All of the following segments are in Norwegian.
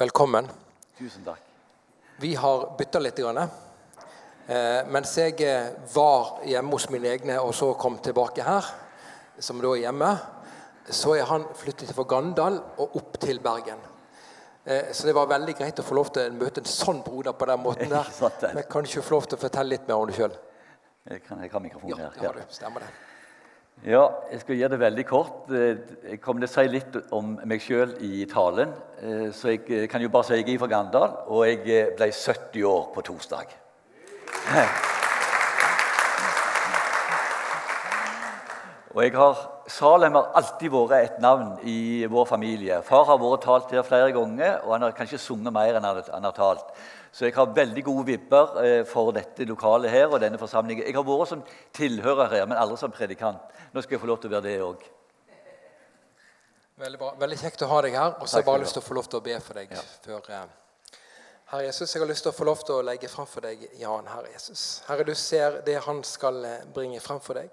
Velkommen. Tusen takk. Vi har bytta litt. Grann. Eh, mens jeg eh, var hjemme hos mine egne og så kom tilbake her, som da er hjemme, så er han flyttet fra Gandal og opp til Bergen. Eh, så det var veldig greit å få lov til å møte en sånn broder på den måten der. Men kan du ikke få lov til å fortelle litt mer om deg sjøl? Jeg kan, jeg har mikrofonen Ja, her. det har du. Stemmer det. Ja, jeg skal gjøre det veldig kort. Eh, Jeg kommer til å si litt om meg sjøl i talen. Eh, Så jeg eh, kan jo bare si jeg er fra Gandal, og jeg ble 70 år på torsdag. Og jeg har, Salem har alltid vært et navn i vår familie. Far har vært talt her flere ganger, og han har kanskje sunget mer enn han har talt. Så jeg har veldig gode vibber eh, for dette lokalet her og denne forsamlingen. Jeg har vært som tilhører her, men aldri som predikant. Nå skal jeg få lov til å være det òg. Veldig bra. Veldig kjekt å ha deg her. Og så har jeg bare lyst til å få lov til å be for deg før eh, Herre Jesus, jeg har lyst til å få lov til å legge frem for deg Jan, Herre Jesus. Herre, du ser det han skal eh, bringe frem for deg.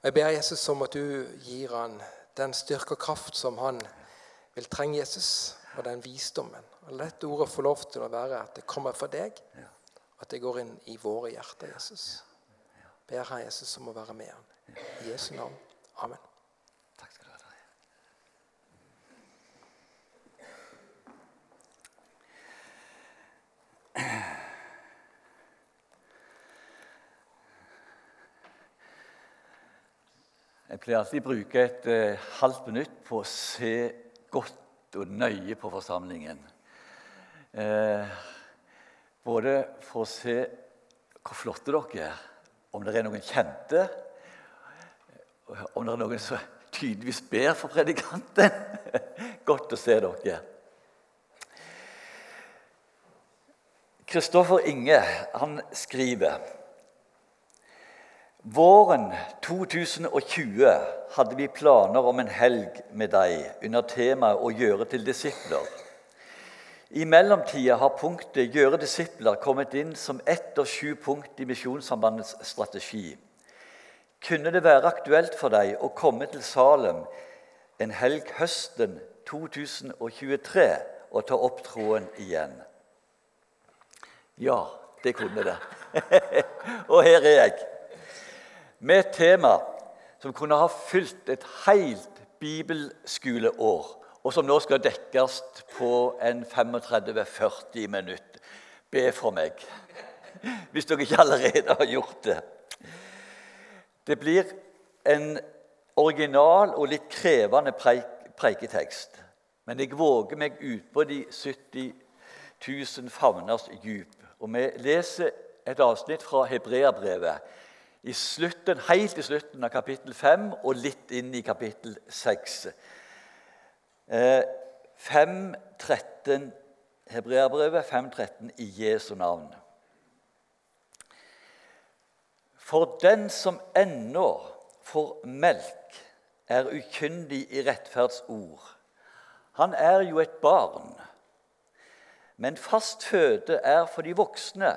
Og Jeg ber Jesus om at du gir han den styrke og kraft som han vil trenge, Jesus, og den visdommen. Og La dette ordet få lov til å være at det kommer fra deg, at det går inn i våre hjerter, Jesus. Ber Herre Jesus om å være med ham. I Jesu navn. Amen. Takk skal du ha. Jeg pleier alltid å bruke et eh, halvt minutt på å se godt og nøye på forsamlingen. Eh, både for å se hvor flotte dere er, om det er noen kjente, om det er noen som tydeligvis ber for predikanten. Godt å se dere. Kristoffer Inge han skriver Våren 2020 hadde vi planer om en helg med deg under temaet 'Å gjøre til disipler'. I mellomtida har punktet 'gjøre disipler' kommet inn som ett av sju punkt i Misjonssambandets strategi. Kunne det være aktuelt for deg å komme til Salem en helg høsten 2023 og ta opp troen igjen? Ja, det kunne det. og her er jeg. Med et tema som kunne ha fylt et helt bibelskoleår, og som nå skal dekkes på en 35-40 minutter. Be for meg, hvis dere ikke allerede har gjort det. Det blir en original og litt krevende preik, preiketekst. Men jeg våger meg utpå de 70 000 favners djup. Og vi leser et avsnitt fra Hebreabrevet i slutten, helt i slutten av kapittel 5 og litt inn i kapittel 6. Eh, 5.13, Hebreabrevet 5.13 i Jesu navn. For den som ennå får melk, er ukyndig i rettferdsord. Han er jo et barn. Men fast føde er for de voksne,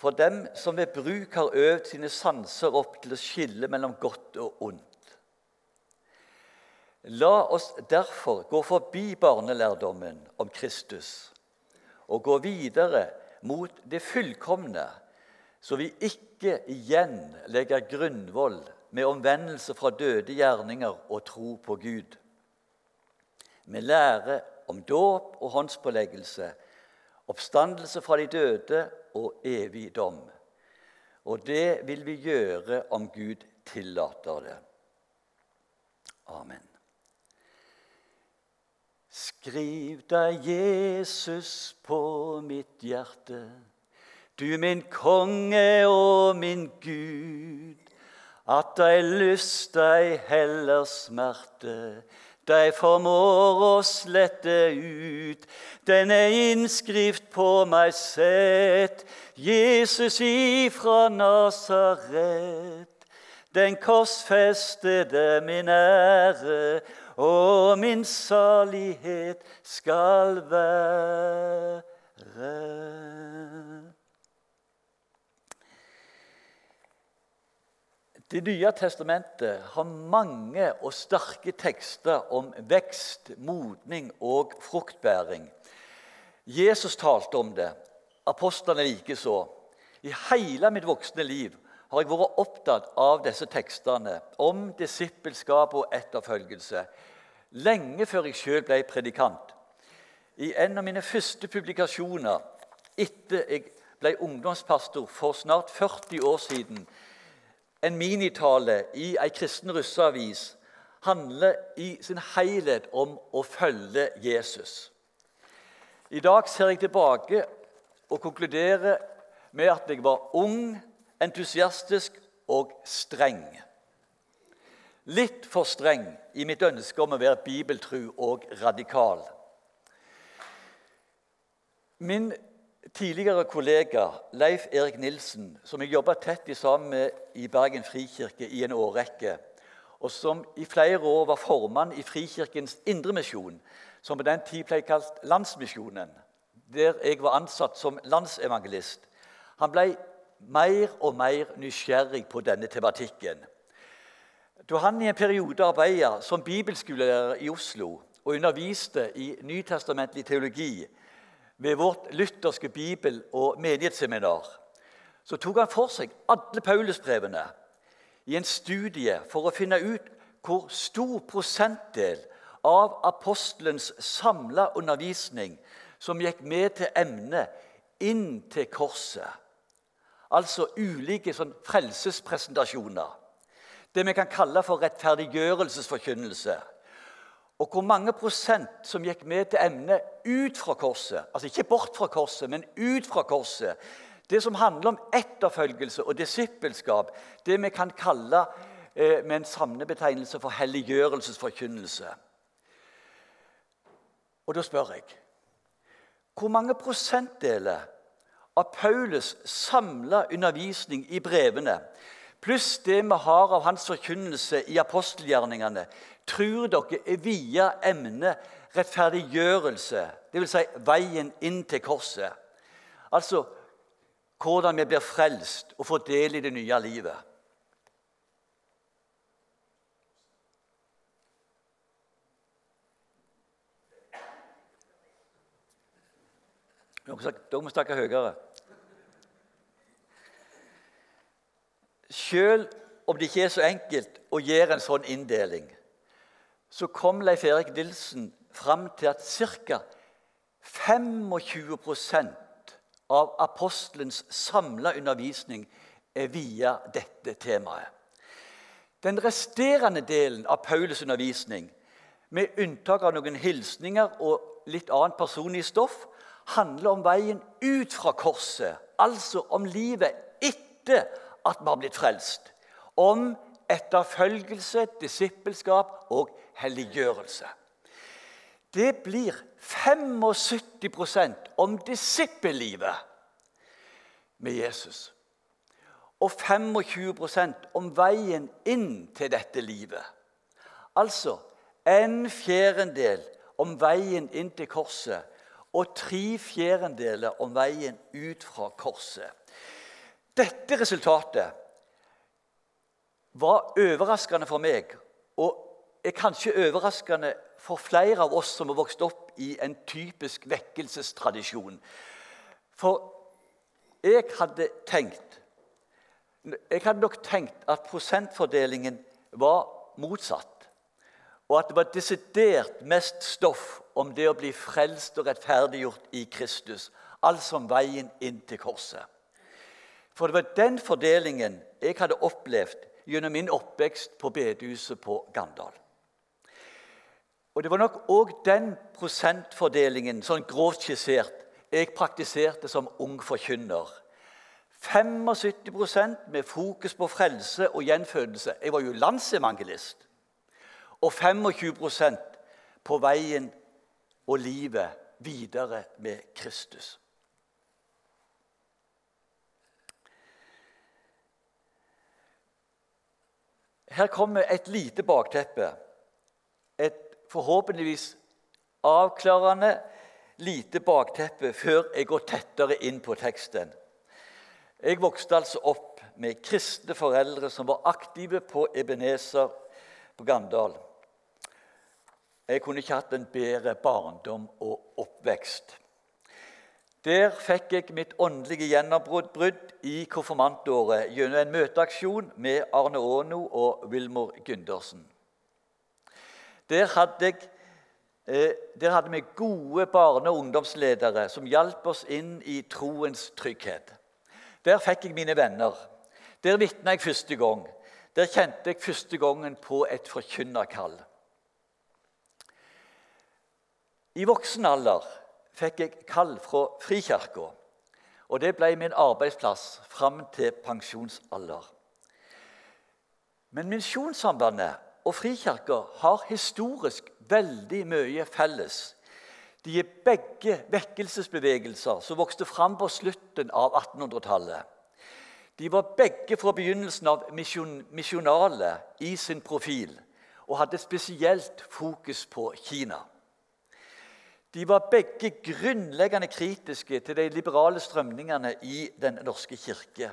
for dem som ved bruk har øvd sine sanser opp til å skille mellom godt og ondt. La oss derfor gå forbi barnelærdommen om Kristus og gå videre mot det fullkomne, så vi ikke igjen legger grunnvoll med omvendelse fra døde gjerninger og tro på Gud. Vi lærer om dåp og håndspåleggelse, oppstandelse fra de døde og evig dom. Og det vil vi gjøre om Gud tillater det. Amen. Skriv deg Jesus på mitt hjerte, du min konge og min Gud, at deg lyst, deg heller smerte, deg formår å slette ut. Denne innskrift på meg sett, Jesus ifra Nasaret. Den korsfestede min ære og min salighet skal være. Det nye testamentet har mange og sterke tekster om vekst, modning og fruktbæring. Jesus talte om det. Apostlene likeså. I hele mitt voksne liv har jeg vært opptatt av disse tekstene om disippelskap og etterfølgelse lenge før jeg sjøl ble predikant. I en av mine første publikasjoner etter jeg ble ungdomspastor for snart 40 år siden, en minitale i ei kristen russeavis, handler i sin helhet om å følge Jesus. I dag ser jeg tilbake og konkluderer med at jeg var ung, entusiastisk og streng. Litt for streng i mitt ønske om å være bibeltru og radikal. Min tidligere kollega Leif Erik Nilsen, som jeg jobba tett i sammen med i Bergen frikirke i en årrekke, og som i flere år var formann i Frikirkens Indremisjon, som på den tid ble kalt Landsmisjonen, der jeg var ansatt som landsevangelist, han ble mer og mer nysgjerrig på denne tematikken. Da han i en periode arbeidet som bibelskolelærer i Oslo og underviste i nytestamentlig teologi ved vårt lutherske bibel- og menighetsseminar, så tok han for seg alle Paulusbrevene i en studie for å finne ut hvor stor prosentdel av apostelens samla undervisning som gikk med til emnet inn til korset. Altså ulike sånn frelsespresentasjoner. Det vi kan kalle for rettferdiggjørelsesforkynnelse. Og hvor mange prosent som gikk med til emnet ut fra korset. Altså ikke bort fra korset, men ut fra korset. Det som handler om etterfølgelse og disippelskap. Det vi kan kalle eh, med en samlebetegnelse for helliggjørelsesforkynnelse. Og da spør jeg hvor mange prosentdeler av Paulus samla undervisning i brevene, pluss det vi har av hans forkynnelse i apostelgjerningene, tror dere er via emnet rettferdiggjørelse, dvs. Si veien inn til korset? Altså hvordan vi blir frelst og får del i det nye livet. Dere må snakke høyere. Selv om det ikke er så enkelt å gjøre en sånn inndeling, så kom Leif Erik Nilsen fram til at ca. 25% av apostelens samla undervisning er via dette temaet. Den resterende delen av Paulus' undervisning, med unntak av noen hilsninger og litt annet personlig stoff, handler om veien ut fra korset, altså om livet etter at vi har blitt frelst. Om etterfølgelse, disippelskap og helliggjørelse. Det blir 75% om disippellivet med Jesus. Og 25% om veien inn til dette livet. Altså en fjerdedel om veien inn til korset og tre fjerdedeler om veien ut fra korset. Dette resultatet var overraskende for meg, og er kanskje overraskende for flere av oss som har vokst opp i en typisk vekkelsestradisjon. For jeg hadde tenkt Jeg hadde nok tenkt at prosentfordelingen var motsatt. Og at det var desidert mest stoff om det å bli frelst og rettferdiggjort i Kristus. Altså om veien inn til korset. For det var den fordelingen jeg hadde opplevd gjennom min oppvekst på bedehuset på Gandal. Og Det var nok òg den prosentfordelingen, sånn grovt skissert, jeg praktiserte som ung forkynner. 75% med fokus på frelse og gjenfødelse. Jeg var jo landsevangelist. Og 25% på veien og livet videre med Kristus. Her kommer et lite bakteppe. Et forhåpentligvis avklarende lite bakteppe før jeg går tettere inn på teksten. Jeg vokste altså opp med kristne foreldre som var aktive på Ebenezer på Gandal. Jeg kunne ikke hatt en bedre barndom og oppvekst. Der fikk jeg mitt åndelige gjennombrudd i konfirmantåret gjennom en møteaksjon med Arne Aano og Wilmor Gundersen. Der hadde, jeg, eh, der hadde vi gode barne- og ungdomsledere som hjalp oss inn i troens trygghet. Der fikk jeg mine venner. Der vitna jeg første gang. Der kjente jeg første gangen på et forkynnerkall. I voksen alder fikk jeg kall fra Frikirka. Og det ble min arbeidsplass fram til pensjonsalder. Men Misjonssambandet og Frikirka har historisk veldig mye felles. De er begge vekkelsesbevegelser som vokste fram på slutten av 1800-tallet. De var begge fra begynnelsen av misjonale i sin profil og hadde spesielt fokus på Kina. De var begge grunnleggende kritiske til de liberale strømningene i Den norske kirke.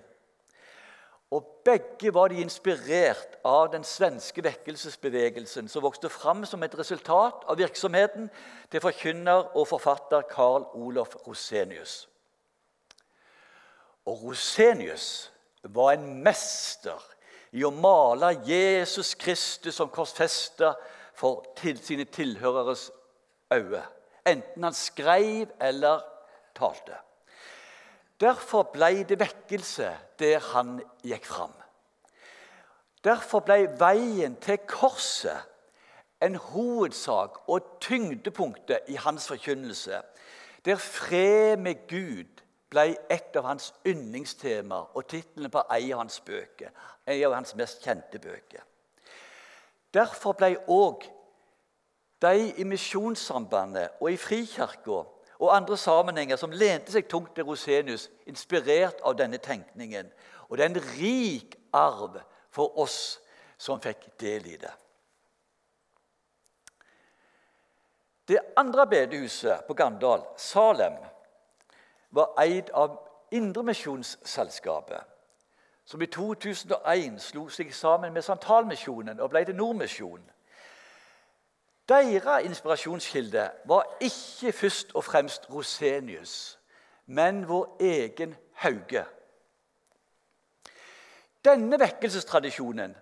Og begge var de inspirert av den svenske vekkelsesbevegelsen som vokste fram som et resultat av virksomheten til forkynner og forfatter Carl Olof Rosenius. Og Rosenius var en mester i å male Jesus Kristus som korsfesta for til sine tilhøreres øyne enten han skrev eller talte. Derfor ble det vekkelse der han gikk fram. Derfor ble veien til korset en hovedsak og tyngdepunktet i hans forkynnelse, der fred med Gud ble et av hans yndlingstemaer og tittelen på en av hans bøker, en av hans mest kjente bøker. Derfor ble òg de i Misjonssambandet og i Frikirka og andre sammenhenger som lente seg tungt til Rosenius, inspirert av denne tenkningen. Og det er en rik arv for oss som fikk del i det. Det andre bedehuset på Gandal, Salem, var eid av Indremisjonsselskapet, som i 2001 slo seg sammen med Santalmisjonen og ble til Nordmisjonen. Deres inspirasjonskilde var ikke først og fremst Rosenius, men vår egen Hauge. Denne vekkelsestradisjonen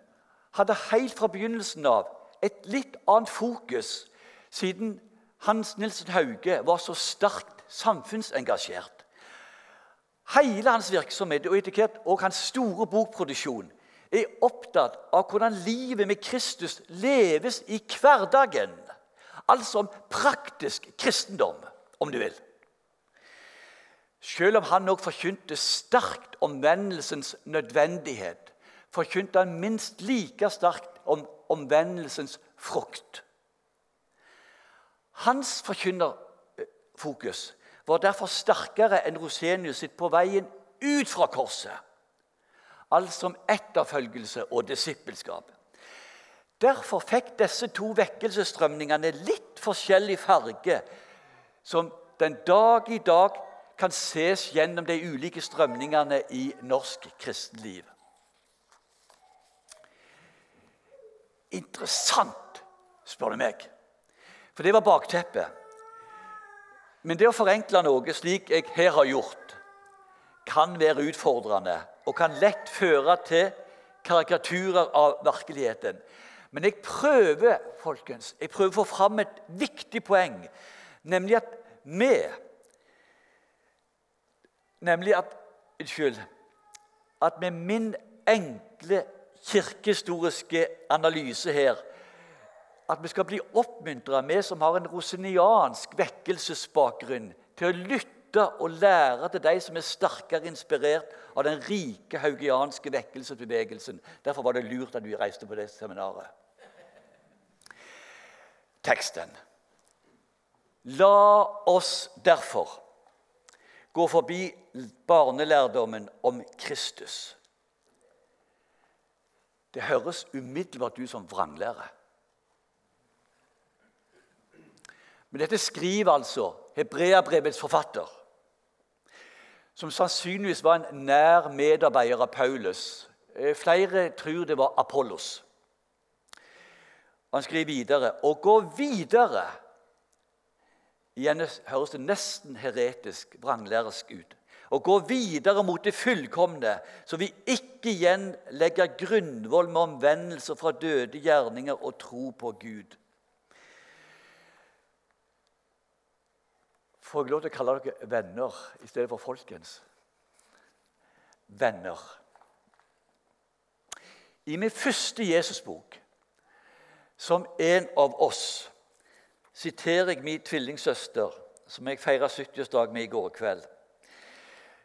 hadde helt fra begynnelsen av et litt annet fokus, siden Hans Nilsen Hauge var så sterkt samfunnsengasjert. Hele hans virksomhet og etikett og hans store bokproduksjon er opptatt av hvordan livet med Kristus leves i hverdagen. Altså om praktisk kristendom, om du vil. Selv om han òg forkynte sterkt om vennelsens nødvendighet, forkynte han minst like sterkt om omvendelsens frukt. Hans forkynnerfokus var derfor sterkere enn Rosenius sitt på veien ut fra korset altså om etterfølgelse og disippelskap. Derfor fikk disse to vekkelsesstrømningene litt forskjellig farge, som den dag i dag kan ses gjennom de ulike strømningene i norsk kristenliv. Interessant, spør du meg. For det var bakteppet. Men det å forenkle noe slik jeg her har gjort, kan være utfordrende og kan lett føre til karikaturer av virkeligheten. Men jeg prøver folkens, jeg prøver å få fram et viktig poeng, nemlig at vi Nemlig at Unnskyld. At med min enkle kirkehistoriske analyse her At vi skal bli oppmuntra, vi som har en roseniansk vekkelsesbakgrunn, til å lytte lytte og lære til de som er sterkere inspirert av den rike haugianske vekkelsesbevegelsen. Derfor var det lurt at vi reiste på det seminaret. Teksten. La oss derfor gå forbi barnelærdommen om Kristus. Det høres umiddelbart ut som vranglære. Men dette skriver altså Hebreabrevets forfatter som sannsynligvis var en nær medarbeider av Paulus. Eh, flere tror det var Apollos. Han skriver videre Å gå videre Igjen høres det nesten heretisk, vranglærisk ut. Å gå videre mot det fullkomne, så vi ikke igjen legger grunnvoll med omvendelser fra døde gjerninger og tro på Gud. Får jeg lov til å kalle dere venner i stedet for folkens? Venner. I min første Jesusbok, som en av oss, siterer jeg min tvillingsøster, som jeg feira 70-årsdag med i går kveld.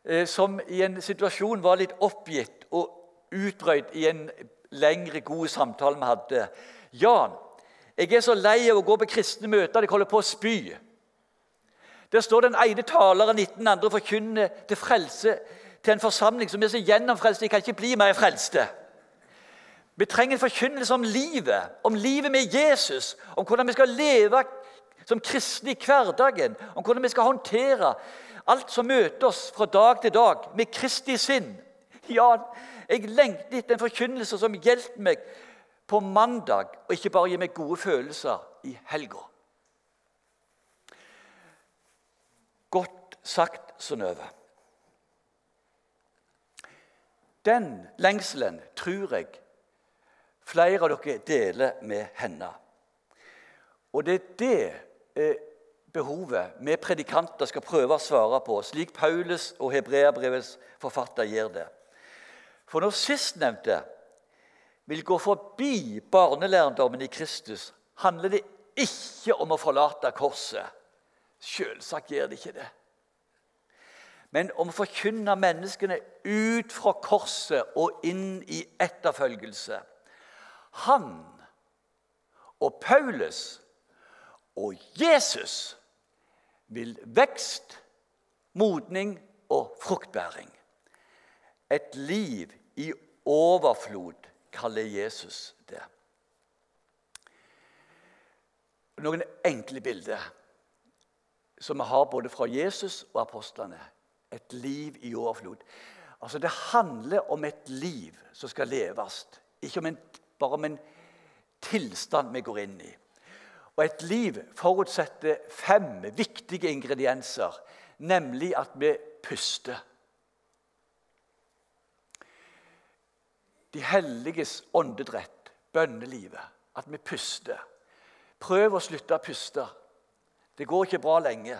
Eh, som i en situasjon var litt oppgitt og utrøyd i en lengre, god samtale vi hadde. 'Jan, jeg er så lei av å gå på kristne møter. Jeg holder på å spy.' Der står den ene taleren etter den andre og forkynner til frelse til en forsamling som er så gjennomfrelst de kan ikke bli mer frelste. Vi trenger en forkynnelse om livet, om livet med Jesus, om hvordan vi skal leve som kristne i hverdagen, om hvordan vi skal håndtere alt som møter oss fra dag til dag med Kristi sinn. Ja, jeg lengter etter en forkynnelse som hjelper meg på mandag, og ikke bare gir meg gode følelser i helga. Godt sagt, Synnøve. Den lengselen tror jeg flere av dere deler med henne. Og det er det eh, behovet vi predikanter skal prøve å svare på, slik Paulus og Hebreabrevets forfatter gjør det. For når sistnevnte vil gå forbi barnelærdommen i Kristus, handler det ikke om å forlate korset. Selvsagt gjør det ikke det. Men om å forkynne menneskene ut fra korset og inn i etterfølgelse. Han og Paulus og Jesus vil vekst, modning og fruktbæring. Et liv i overflod kaller Jesus det. Noen enkle bilder som vi har både fra Jesus og apostlene. Et liv i overflod. Altså Det handler om et liv som skal leves, ikke om en, bare om en tilstand vi går inn i. Og Et liv forutsetter fem viktige ingredienser, nemlig at vi puster. De helliges åndedrett, bønnelivet. At vi puster. Prøv å slutte å puste. Det går ikke bra lenge.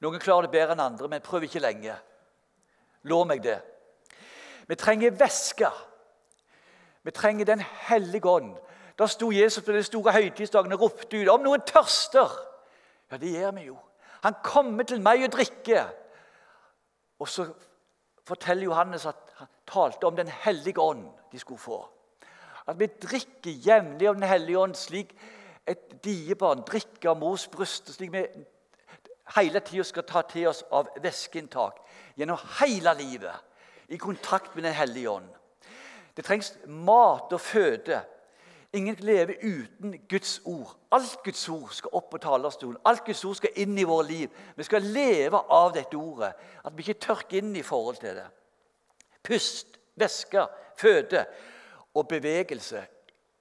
Noen klarer det bedre enn andre, men prøv ikke lenge. Lov meg det. Vi trenger væske. Vi trenger Den hellige ånd. Da sto Jesus på den store høytidsdagen og ropte ut om noen tørster. Ja, det gjør vi jo. Han kommer til meg og drikker. Og så forteller Johannes at han talte om Den hellige ånd de skulle få. At vi drikker jevnlig av Den hellige ånd slik et diebarn drikker av mors bryst. Slik vi hele tida skal ta til oss av væskeinntak gjennom hele livet i kontakt med Den hellige ånd. Det trengs mat og føde. Ingen lever uten Guds ord. Alt Guds ord skal opp på talerstolen. Alt Guds ord skal inn i våre liv. Vi skal leve av dette ordet. At vi ikke tørker inn i forhold til det. Pust, væske, føde og bevegelse.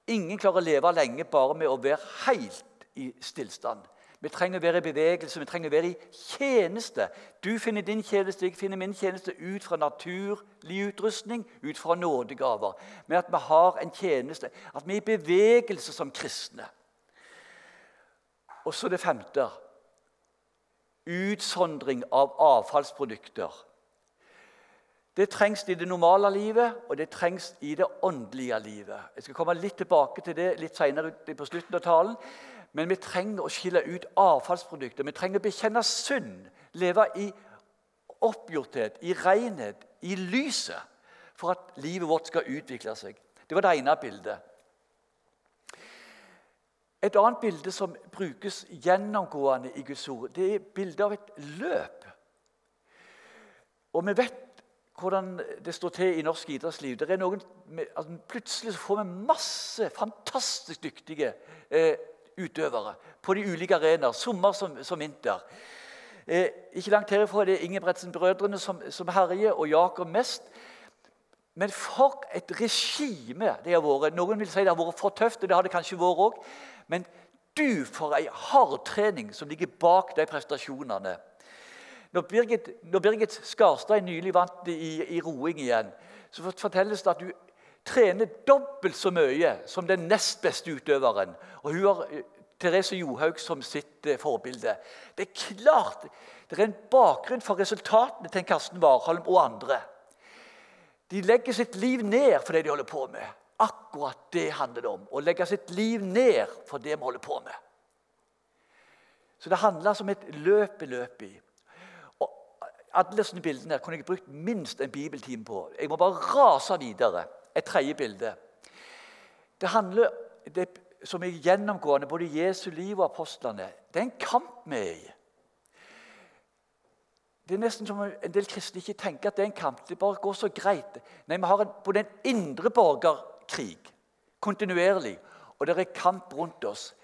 Ingen klarer å leve lenge bare med å være helt i stillstand. Vi trenger å være i bevegelse, vi trenger å være i tjeneste. Du finner din tjeneste, jeg finner min tjeneste ut fra naturlig utrustning, ut fra nådegaver. Men at vi har en tjeneste, at vi er i bevegelse som kristne. Og så det femte utsondring av avfallsprodukter. Det trengs i det normale livet, og det trengs i det åndelige livet. Jeg skal komme litt tilbake til det litt senere på slutten av talen. Men vi trenger å skille ut avfallsprodukter. Vi trenger å bekjenne synd, leve i oppgjorthet, i renhet, i lyset, for at livet vårt skal utvikle seg. Det var det ene bildet. Et annet bilde som brukes gjennomgående i Guds ord, det er bildet av et løp. Og vi vet hvordan det står til i norsk idrettsliv. Det er noen, altså plutselig får vi masse fantastisk dyktige eh, utøvere på de ulike arenaer, sommer som, som vinter. Eh, ikke langt herifra er det Ingebretsen-brødrene som, som herjer, og Jakob mest. Men for et regime det har vært. Noen vil si det har vært for tøft, og det har det kanskje vært òg. Men Du, for ei hard trening som ligger bak de prestasjonene. Når Birgit, når Birgit Skarstad nylig vant i, i roing igjen, så fortelles det at du trener dobbelt så mye som den nest beste utøveren. Og hun har eh, Therese Johaug som sitt eh, forbilde. Det er klart det er en bakgrunn for resultatene til Karsten Warholm og andre. De legger sitt liv ned for det de holder på med. Akkurat det handler det om. Å legge sitt liv ned for det vi holder på med. Så det handler som et løp i løpet i. Alle sånne bildene kunne jeg brukt minst en bibeltime på. Jeg må bare rase videre. Et tredje bilde. Det handler det, som er gjennomgående både Jesu liv og apostlene. Det er en kamp vi er i. Det er nesten som en del kristne ikke tenker at det er en kamp. Det bare går så greit. Nei, Vi har en, både en indre borgerkrig kontinuerlig, og det er kamp rundt oss.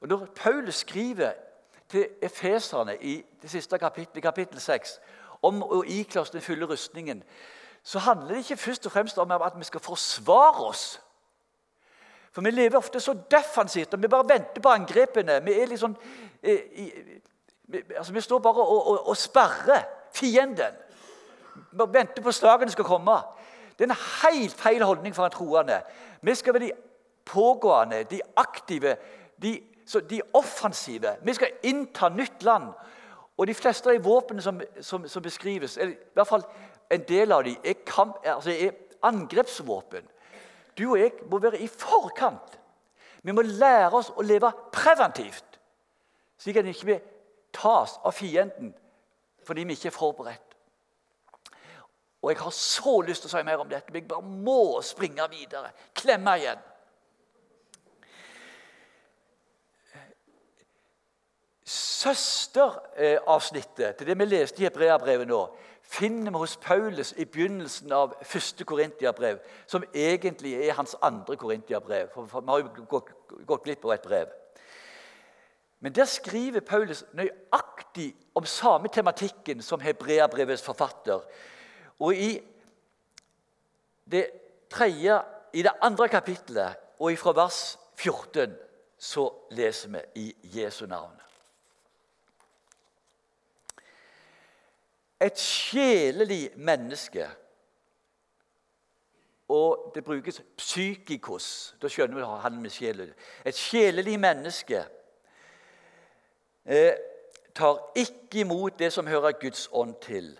Og Når Paulus skriver til efeserne i det siste kapittelet, kapittel 6, om å ikle oss den fulle rustningen, så handler det ikke først og fremst om at vi skal forsvare oss. For vi lever ofte så defensivt, og vi bare venter på angrepene. Vi er liksom, altså, vi står bare og, og, og sperrer fienden. Vi venter på slagene skal komme. Det er en helt feil holdning for en troende. Vi skal være de pågående, de aktive, de, de offensive. Vi skal innta nytt land. Og De fleste av de våpnene som, som, som, beskrives, eller i hvert fall en del av dem, er, kamp, altså er angrepsvåpen. Du og jeg må være i forkant. Vi må lære oss å leve preventivt, slik at vi ikke tas av fienden fordi vi ikke er forberedt. Og Jeg har så lyst til å si mer om dette, men jeg bare må springe videre. Klemme igjen. Søsteravsnittet til det vi leste i Hebreabrevet nå, finner vi hos Paulus i begynnelsen av første Korintiabrev, som egentlig er hans andre Korintiabrev. For vi har jo gått, gått glipp av et brev. Men der skriver Paulus nøyaktig om samme tematikken som Hebreabrevets forfatter. Og i det, tredje, i det andre kapittelet og fra vers 14 så leser vi i Jesu navn. Et sjelelig menneske Og det brukes psykikos. Da skjønner vi han med sjelen. Et sjelelig menneske eh, tar ikke imot det som hører Guds ånd til,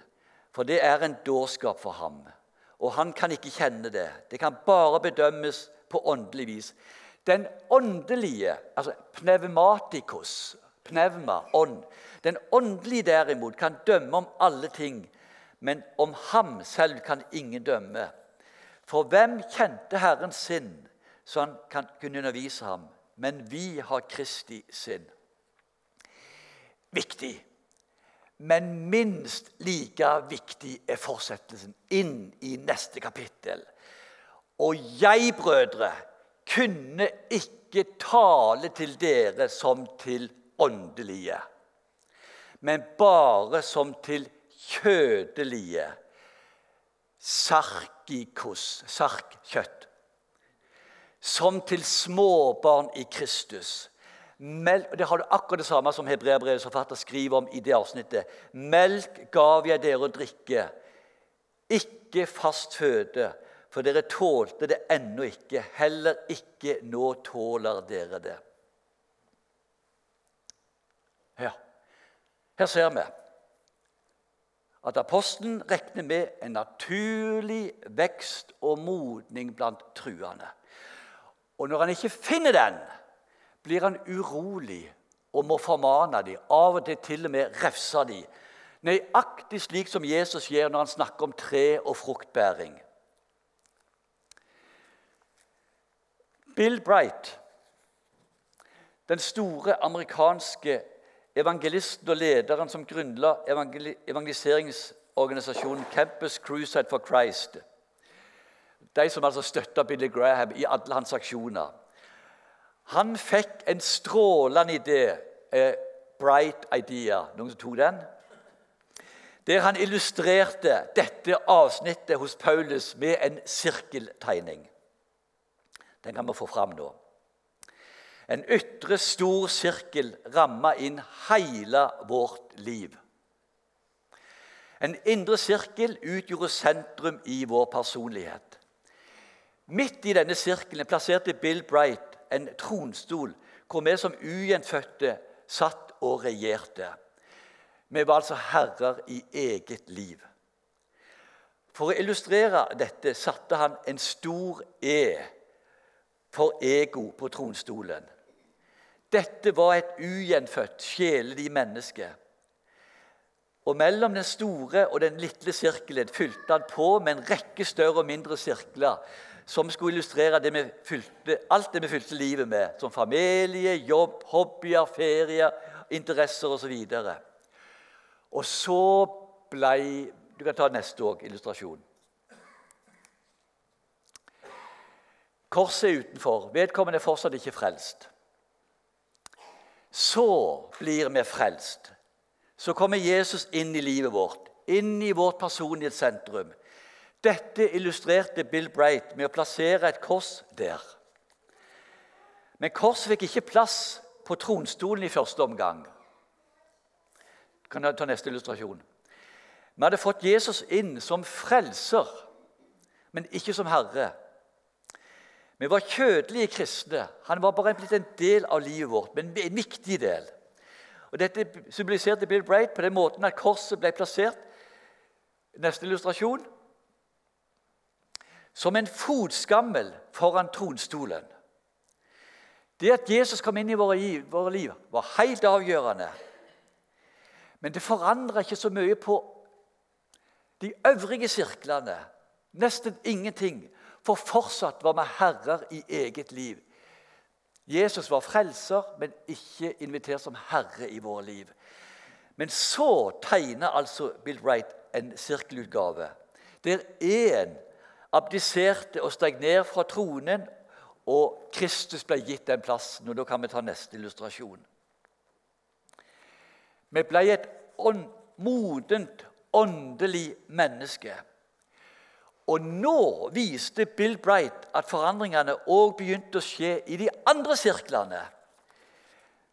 for det er en dårskap for ham. Og han kan ikke kjenne det. Det kan bare bedømmes på åndelig vis. Den åndelige, altså pneumatikos, pneuma, ånd Den åndelige derimot kan dømme om alle ting, men om ham selv kan ingen dømme. For hvem kjente Herrens sinn, så han kan kunne undervise ham? Men vi har Kristi sinn viktig. Men minst like viktig er fortsettelsen inn i neste kapittel. Og jeg, brødre, kunne ikke tale til dere som til åndelige, men bare som til kjødelige. Sarkikos, sarkkjøtt. Som til småbarn i Kristus. Det har du akkurat det samme som hebreerbrevets forfatter skriver om i det avsnittet. Melk gav jeg dere å drikke, ikke fast føde, for dere tålte det ennå ikke. Heller ikke nå tåler dere det. Ja, her ser vi at apostelen regner med en naturlig vekst og modning blant truende. Og når han ikke finner den, blir han urolig og må formane dem, av og til til og med refse dem. Nøyaktig slik som Jesus gjør når han snakker om tre og fruktbæring. Bill Bright, den store amerikanske evangelisten og lederen som grunnla evangeliseringsorganisasjonen Campus Crusade for Christ De som altså støtta Billy Graham i alle hans aksjoner. Han fikk en strålende idé, a bright idea. Noen som tok den? Der han illustrerte dette avsnittet hos Paulus med en sirkeltegning. Den kan vi få fram nå. En ytre, stor sirkel ramma inn hele vårt liv. En indre sirkel utgjorde sentrum i vår personlighet. Midt i denne sirkelen plasserte Bill Bright en tronstol hvor vi som ugjenfødte satt og regjerte. Vi var altså herrer i eget liv. For å illustrere dette satte han en stor E for ego på tronstolen. Dette var et ugjenfødt, sjelelig menneske. Og Mellom den store og den lille sirkelen fylte han på med en rekke større og mindre sirkler som skulle illustrere det fylte, alt det vi fylte livet med, som familie, jobb, hobbyer, ferier, interesser osv. Og, og så blei Du kan ta neste òg, illustrasjon. Korset er utenfor. Vedkommende er fortsatt ikke frelst. Så blir vi frelst. Så kommer Jesus inn i livet vårt, inn i vårt personlighetssentrum. Dette illustrerte Bill Bright med å plassere et kors der. Men korset fikk ikke plass på tronstolen i første omgang. Kan jeg ta neste illustrasjon? Vi hadde fått Jesus inn som frelser, men ikke som herre. Vi var kjødelige kristne. Han var bare blitt en del av livet vårt, men en viktig del. Og Dette symboliserte Bill Bright på den måten at korset ble plassert Neste illustrasjon som en fotskammel foran tronstolen. Det at Jesus kom inn i våre liv, var helt avgjørende. Men det forandra ikke så mye på de øvrige sirklene. Nesten ingenting. For fortsatt var vi herrer i eget liv. Jesus var frelser, men ikke invitert som herre i våre liv. Men så tegner altså Bill Wright en sirkelutgave der én abdiserte og steg ned fra tronen, og Kristus ble gitt den plassen. og Da kan vi ta neste illustrasjon. Vi ble et ånd, modent, åndelig menneske. Og nå viste Bill Bright at forandringene òg begynte å skje i de andre sirklene.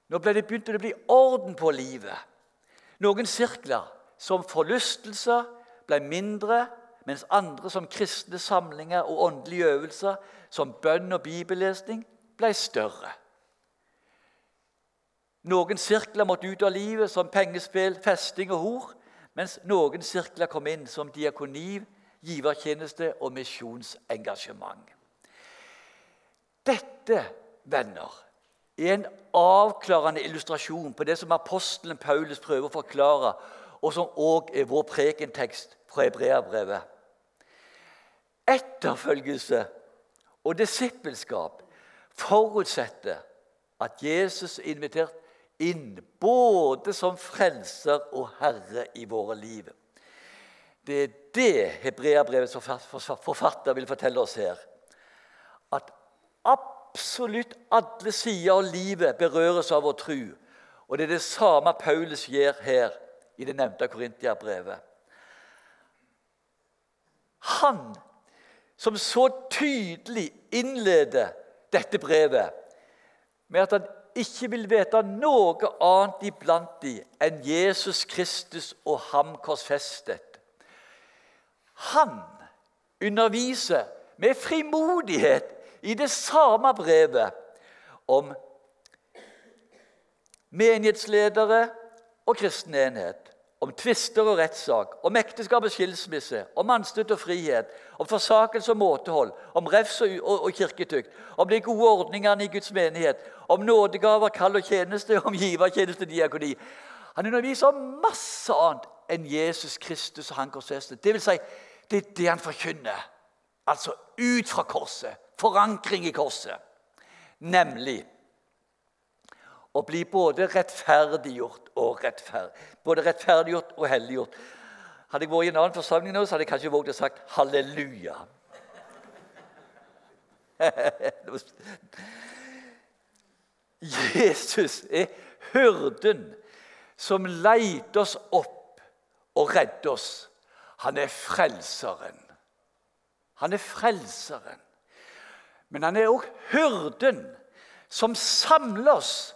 Nå ble det begynte det å bli orden på livet. Noen sirkler, som forlystelser, ble mindre mens andre, som kristne samlinger og åndelige øvelser, som bønn og bibellesning, ble større. Noen sirkler måtte ut av livet, som pengespill, festing og hor, mens noen sirkler kom inn, som diakoni, givertjeneste og misjonsengasjement. Dette, venner, er en avklarende illustrasjon på det som apostelen Paulus prøver å forklare, og som òg er vår prekentekst fra Hebreabrevet. Etterfølgelse og disippelskap forutsetter at Jesus er invitert inn både som frelser og herre i våre liv. Det er det hebreabrevets forfatter vil fortelle oss her. At absolutt alle sider av livet berøres av vår tru. Og det er det samme Paulus gjør her i det nevnte Korintiabrevet. Han som så tydelig innleder dette brevet med at han ikke vil vite noe annet iblant de enn Jesus Kristus og ham korsfestet. Han underviser med frimodighet i det samme brevet om menighetsledere og kristen enhet om tvister og rettssak, om ekteskap og skilsmisse, om mannsstøtte og frihet, om forsakelse og måtehold, om refs og, og, kirketukt, om de gode ordningene i Guds menighet, om nådegaver, kall og tjeneste, om givertjeneste diakoni. Han underviser om masse annet enn Jesus Kristus og han korsfestet. Det vil si, det er det han forkynner. Altså ut fra korset. Forankring i korset. Nemlig å bli både rettferdiggjort og rettferd. Både rettferdiggjort og helliggjort. Hadde jeg vært i en annen forsamling nå, så hadde jeg kanskje våget å sagt halleluja. Jesus er hyrden som leiter oss opp og redder oss. Han er frelseren. Han er frelseren. Men han er òg hyrden som samler oss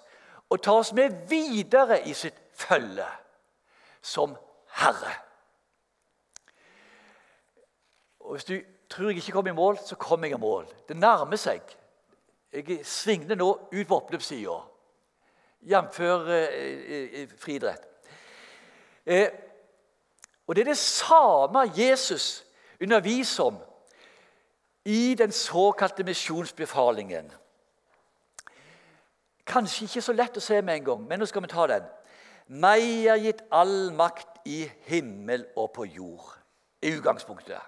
og tar oss med videre i sitt følge som Herre. Og Hvis du tror jeg ikke kommer i mål, så kommer jeg i mål. Det nærmer seg. Jeg svingte nå ut på oppløpssida, jf. Eh, eh, friidrett. Eh, og Det er det samme Jesus underviser om i den såkalte misjonsbefalingen. Kanskje ikke så lett å se med en gang, men nå skal vi ta den. Meg er gitt all makt i himmel og på jord. I utgangspunktet.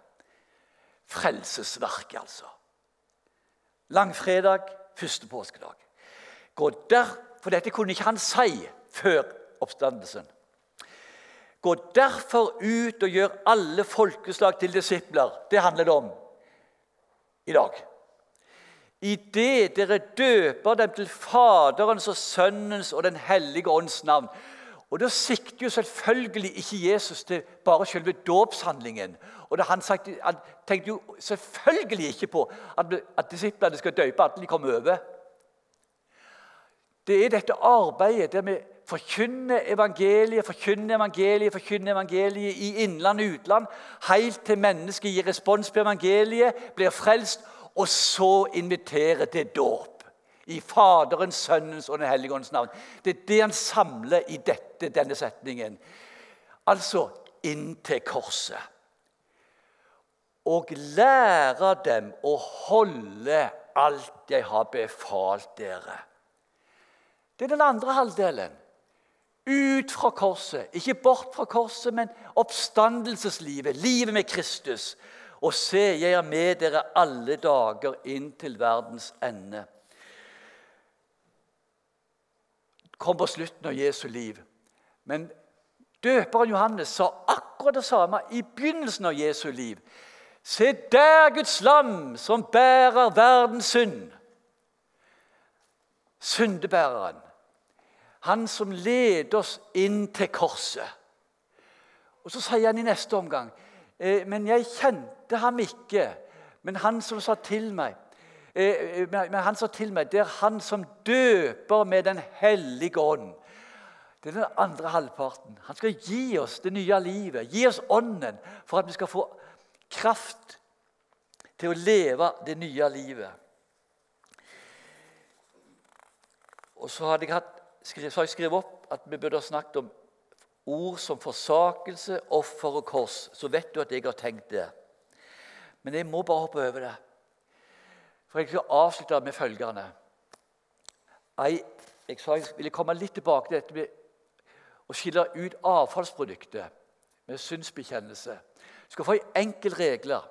Frelsesverket, altså. Langfredag, første påskedag. Gå der, For dette kunne ikke han si før oppstandelsen. Gå derfor ut og gjør alle folkeslag til disipler. Det handler det om i dag. Idet dere døper dem til Faderens og Sønnens og Den hellige ånds navn. Og Da sikter jo selvfølgelig ikke Jesus til bare selve dåpshandlingen. Og han, sagt, han, tenkte jo selvfølgelig ikke på at, at disiplene skal døpe alle de kommer over. Det er dette arbeidet der vi forkynner evangeliet, forkynne evangeliet, forkynne evangeliet i innland og utland, helt til mennesket gir respons på evangeliet, blir frelst, og så inviterer til dåp. I Faderens, Sønnens og Den hellige ånds navn. Det er det han samler i dette, denne setningen. Altså inn til korset. Og lære dem å holde alt jeg har befalt dere. Det er den andre halvdelen. Ut fra korset. Ikke bort fra korset, men oppstandelseslivet. Livet med Kristus. Og se, jeg er med dere alle dager inn til verdens ende. Kom på slutten av Jesu liv. Men døperen Johannes sa akkurat det samme i begynnelsen av Jesu liv. Se der Guds lam som bærer verdens synd. Syndebæreren. Han som leder oss inn til korset. Og Så sier han i neste omgang eh, Men jeg kjente ham ikke. Men han som sa til meg eh, men han sa til meg, Det er han som døper med Den hellige ånd. Det er den andre halvparten. Han skal gi oss det nye livet, gi oss ånden, for at vi skal få kraft til å leve det nye livet. Og så hadde jeg hatt så har jeg skrevet opp at vi burde ha snakket om ord som forsakelse, offer og kors. Så vet du at jeg har tenkt det. Men jeg må bare hoppe over det. For jeg skal avslutte med følgende. Jeg, jeg sa jeg ville komme litt tilbake til dette med å skille ut avfallsproduktet med synsbekjennelse. Du skal få enkel regler.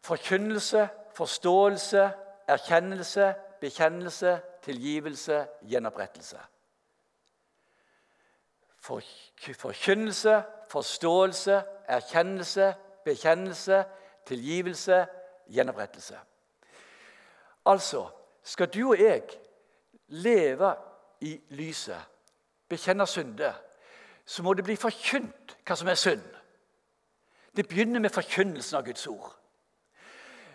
Forkynnelse, forståelse, erkjennelse, bekjennelse, tilgivelse, gjenopprettelse. Forkynnelse, forståelse, erkjennelse, bekjennelse, tilgivelse, gjenopprettelse. Altså, skal du og jeg leve i lyset, bekjenne synder, så må det bli forkynt hva som er synd. Det begynner med forkynnelsen av Guds ord.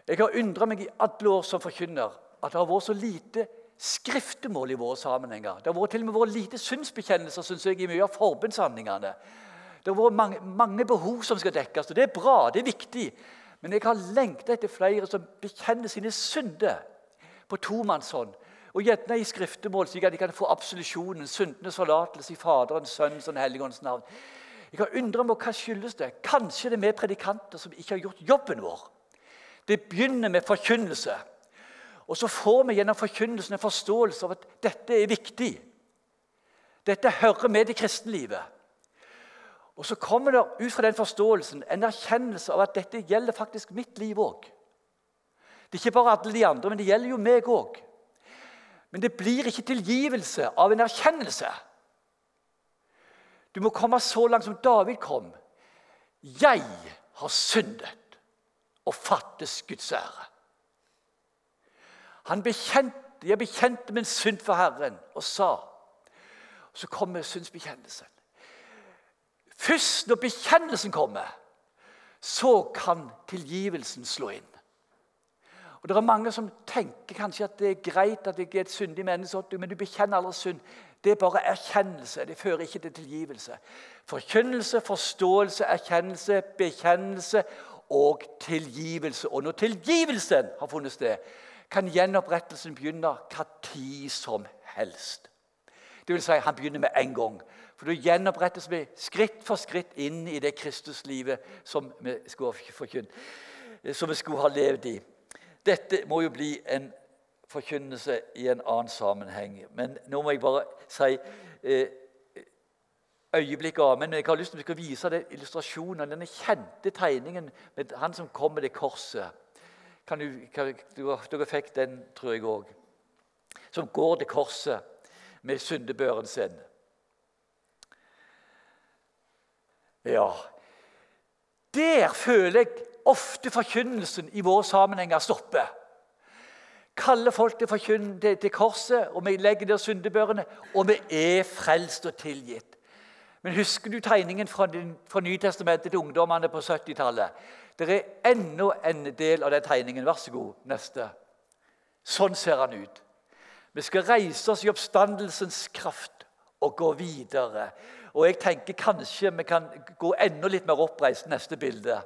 Jeg har undra meg i alle år som forkynner at det har vært så lite skriftemål i våre sammenhenger. Det har vært til og med vært lite synsbekjennelser synes jeg, i mye av forbundshandlingene. Det har vært mange, mange, behov som skal dekkes, og det er bra, det er viktig. Men jeg har lengta etter flere som bekjenner sine synder på tomannshånd. Og gjerne i skriftemål, slik at de kan få absolusjonen, syndenes forlatelse i Faderens, Sønnens og Helligåndens navn. Jeg har undret meg hva skyldes det. Kanskje det er vi predikanter som ikke har gjort jobben vår. Det begynner med forkynnelse. Og så får vi gjennom forkynnelsen en forståelse av at dette er viktig. Dette hører med til kristenlivet. Og så kommer det ut fra den forståelsen en erkjennelse av at dette gjelder faktisk mitt liv òg. Det er ikke bare alle de andre, men det gjelder jo meg òg. Men det blir ikke tilgivelse av en erkjennelse. Du må komme så langt som David kom. Jeg har syndet og fattes Guds ære. Han bekjente, jeg bekjente min synd for Herren og sa Så kommer syndsbekjennelsen. Først når bekjennelsen kommer, så kan tilgivelsen slå inn. Og Det er mange som tenker kanskje at det er greit at jeg er et syndig menneske, men du bekjenner aldri synd. Det er bare erkjennelse. Det fører ikke til tilgivelse. Forkynnelse, forståelse, erkjennelse, bekjennelse og tilgivelse. Og når tilgivelsen har funnet sted, kan gjenopprettelsen begynne hva tid som helst. Det vil si, Han begynner med en gang. For da gjenopprettes vi skritt for skritt inn i det Kristuslivet som vi skulle, ha levd i. Dette må jo bli en forkynnelse i en annen sammenheng. Men nå må jeg bare si eh, øyeblikket av. Men jeg har lyst til å vise den illustrasjonen, denne kjente tegningen med han som kom med det korset. Kan du, kan, dere fikk den, tror jeg òg. Som går til korset med syndebøren sin. Ja Der føler jeg ofte forkynnelsen i våre sammenhenger stopper. Kaller folk til, til korset, og vi legger der syndebørene, og vi er frelst og tilgitt. Men husker du tegningen fra, fra Nytestamentet til ungdommene på 70-tallet? Det er enda en del av den tegningen. Vær så god, neste. Sånn ser han ut. Vi skal reise oss i oppstandelsens kraft og gå videre. Og jeg tenker kanskje vi kan gå enda litt mer oppreist. Neste bilde.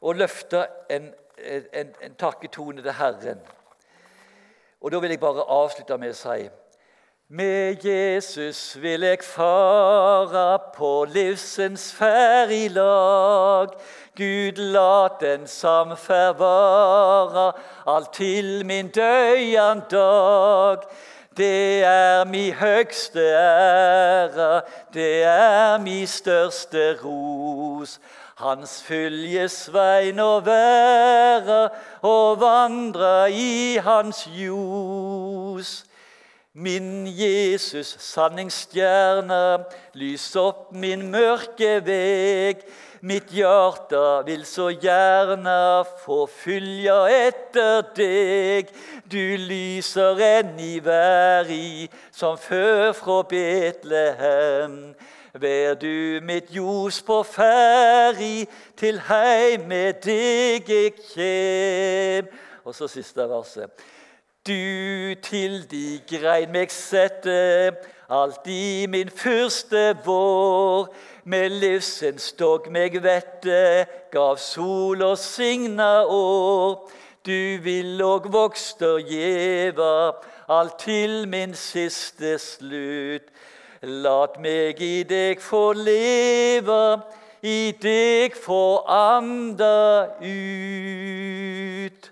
Og løfte en, en, en takketone til Herren. Og Da vil jeg bare avslutte med å si med Jesus vil jeg fara på livsens ferd i lag. Gud la den samferd vara alt til min døyan dag. Det er mi høgste ære, det er mi største ros. Hans fyljesvein å være og vandre i hans ljos. Min Jesus, sanningsstjerne, lys opp min mørke veg. Mitt hjerte vil så gjerne få fylja etter deg. Du lyser enn i væri, som før fra Betlehem. Vær du mitt ljos på ferri, til heim med deg jeg kjem. Og så siste verset. Du til de grein meg sette, alt i min første vår. Med livsens dog meg vette, gav sol og signa år. Du vil og vokster gjeva, alt til min siste slutt. Lat meg i deg få leva, i deg få anda ut.